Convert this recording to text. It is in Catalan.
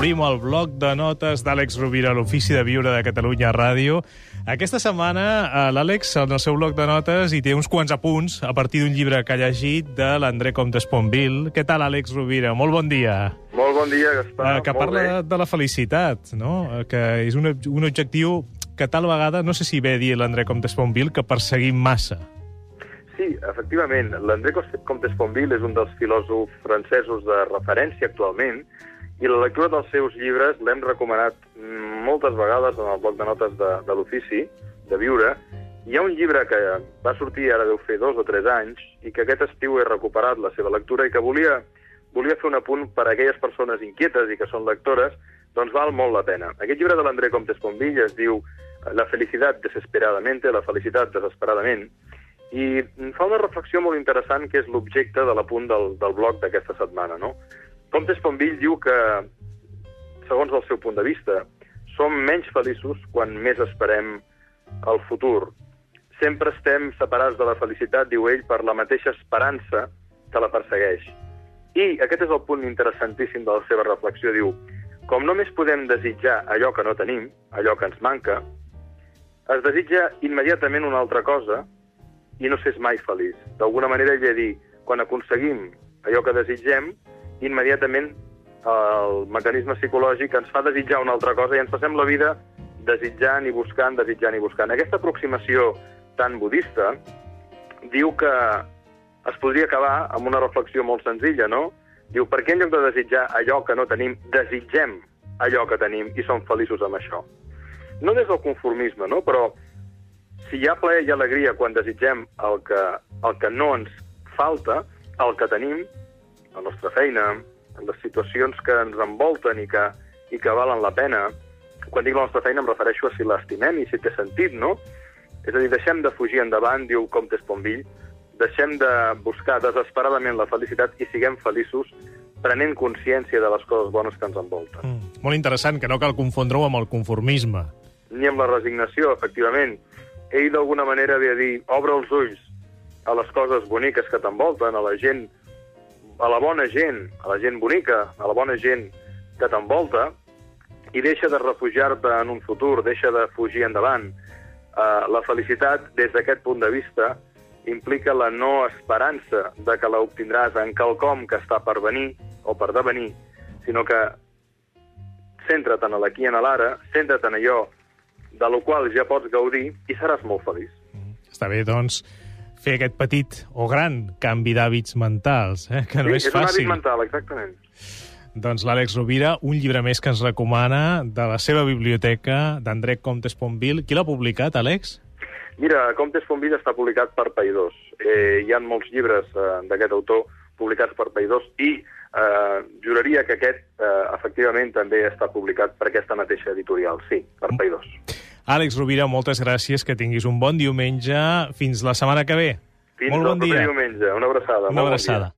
el bloc de notes d'Àlex Rovira a l'Ofici de Viure de Catalunya Ràdio. Aquesta setmana eh, l'Àlex, en el seu bloc de notes, hi té uns quants apunts a partir d'un llibre que ha llegit de l'André Comte Esponville. Què tal, Àlex Rovira? Molt bon dia. Molt bon dia, Gaspar. Eh, que Molt parla bé. de, de la felicitat, no? Eh, Que és un, un objectiu que tal vegada, no sé si ve a dir l'André Comte Esponville, que perseguim massa. Sí, efectivament, l'André Comte Esponville és un dels filòsofs francesos de referència actualment i la lectura dels seus llibres l'hem recomanat moltes vegades en el bloc de notes de, de l'ofici, de viure. Hi ha un llibre que va sortir ara deu fer dos o tres anys i que aquest estiu he recuperat la seva lectura i que volia, volia fer un apunt per a aquelles persones inquietes i que són lectores, doncs val molt la pena. Aquest llibre de l'André Comte Esponville es diu La felicitat desesperadamente, la felicitat desesperadament, i fa una reflexió molt interessant que és l'objecte de l'apunt del, del blog d'aquesta setmana. No? Comte Esponville diu que, segons el seu punt de vista, som menys feliços quan més esperem el futur. Sempre estem separats de la felicitat, diu ell, per la mateixa esperança que la persegueix. I aquest és el punt interessantíssim de la seva reflexió. Diu, com només podem desitjar allò que no tenim, allò que ens manca, es desitja immediatament una altra cosa i no s'és mai feliç. D'alguna manera ell ve a dir, quan aconseguim allò que desitgem, immediatament el mecanisme psicològic ens fa desitjar una altra cosa i ens passem la vida desitjant i buscant, desitjant i buscant. Aquesta aproximació tan budista diu que es podria acabar amb una reflexió molt senzilla, no? Diu, per què en lloc de desitjar allò que no tenim, desitgem allò que tenim i som feliços amb això? No des del conformisme, no? Però si hi ha plaer i alegria quan desitgem el que, el que no ens falta, el que tenim, la nostra feina, les situacions que ens envolten i que, i que valen la pena, quan dic la nostra feina em refereixo a si l'estimem i si té sentit, no? És a dir, deixem de fugir endavant, diu Comte Esponville, deixem de buscar desesperadament la felicitat i siguem feliços prenent consciència de les coses bones que ens envolten. Mm. Molt interessant, que no cal confondre-ho amb el conformisme. Ni amb la resignació, efectivament. Ell d'alguna manera ve a dir, obre els ulls a les coses boniques que t'envolten, a la gent, a la bona gent, a la gent bonica, a la bona gent que t'envolta, i deixa de refugiar-te en un futur, deixa de fugir endavant. Uh, la felicitat, des d'aquest punt de vista, implica la no esperança de que l'obtindràs en quelcom que està per venir o per devenir, sinó que centra't en l'aquí i en l'ara, centra't en allò de lo qual ja pots gaudir i seràs molt feliç. Està bé, doncs, fer aquest petit o gran canvi d'hàbits mentals, eh? que no sí, és és un fàcil. hàbit mental, exactament. Doncs l'Àlex Rovira, un llibre més que ens recomana de la seva biblioteca, d'André Comte Esponville. Qui l'ha publicat, Àlex? Mira, Comte Esponville està publicat per Paidós. Eh, hi ha molts llibres eh, d'aquest autor publicats per Paidós i eh, juraria que aquest, eh, efectivament, també està publicat per aquesta mateixa editorial. Sí, per Paidós. Àlex Rovira, moltes gràcies, que tinguis un bon diumenge. Fins la setmana que ve. Fins Molt bon dia. diumenge. Una abraçada. Una molt bon dia. abraçada.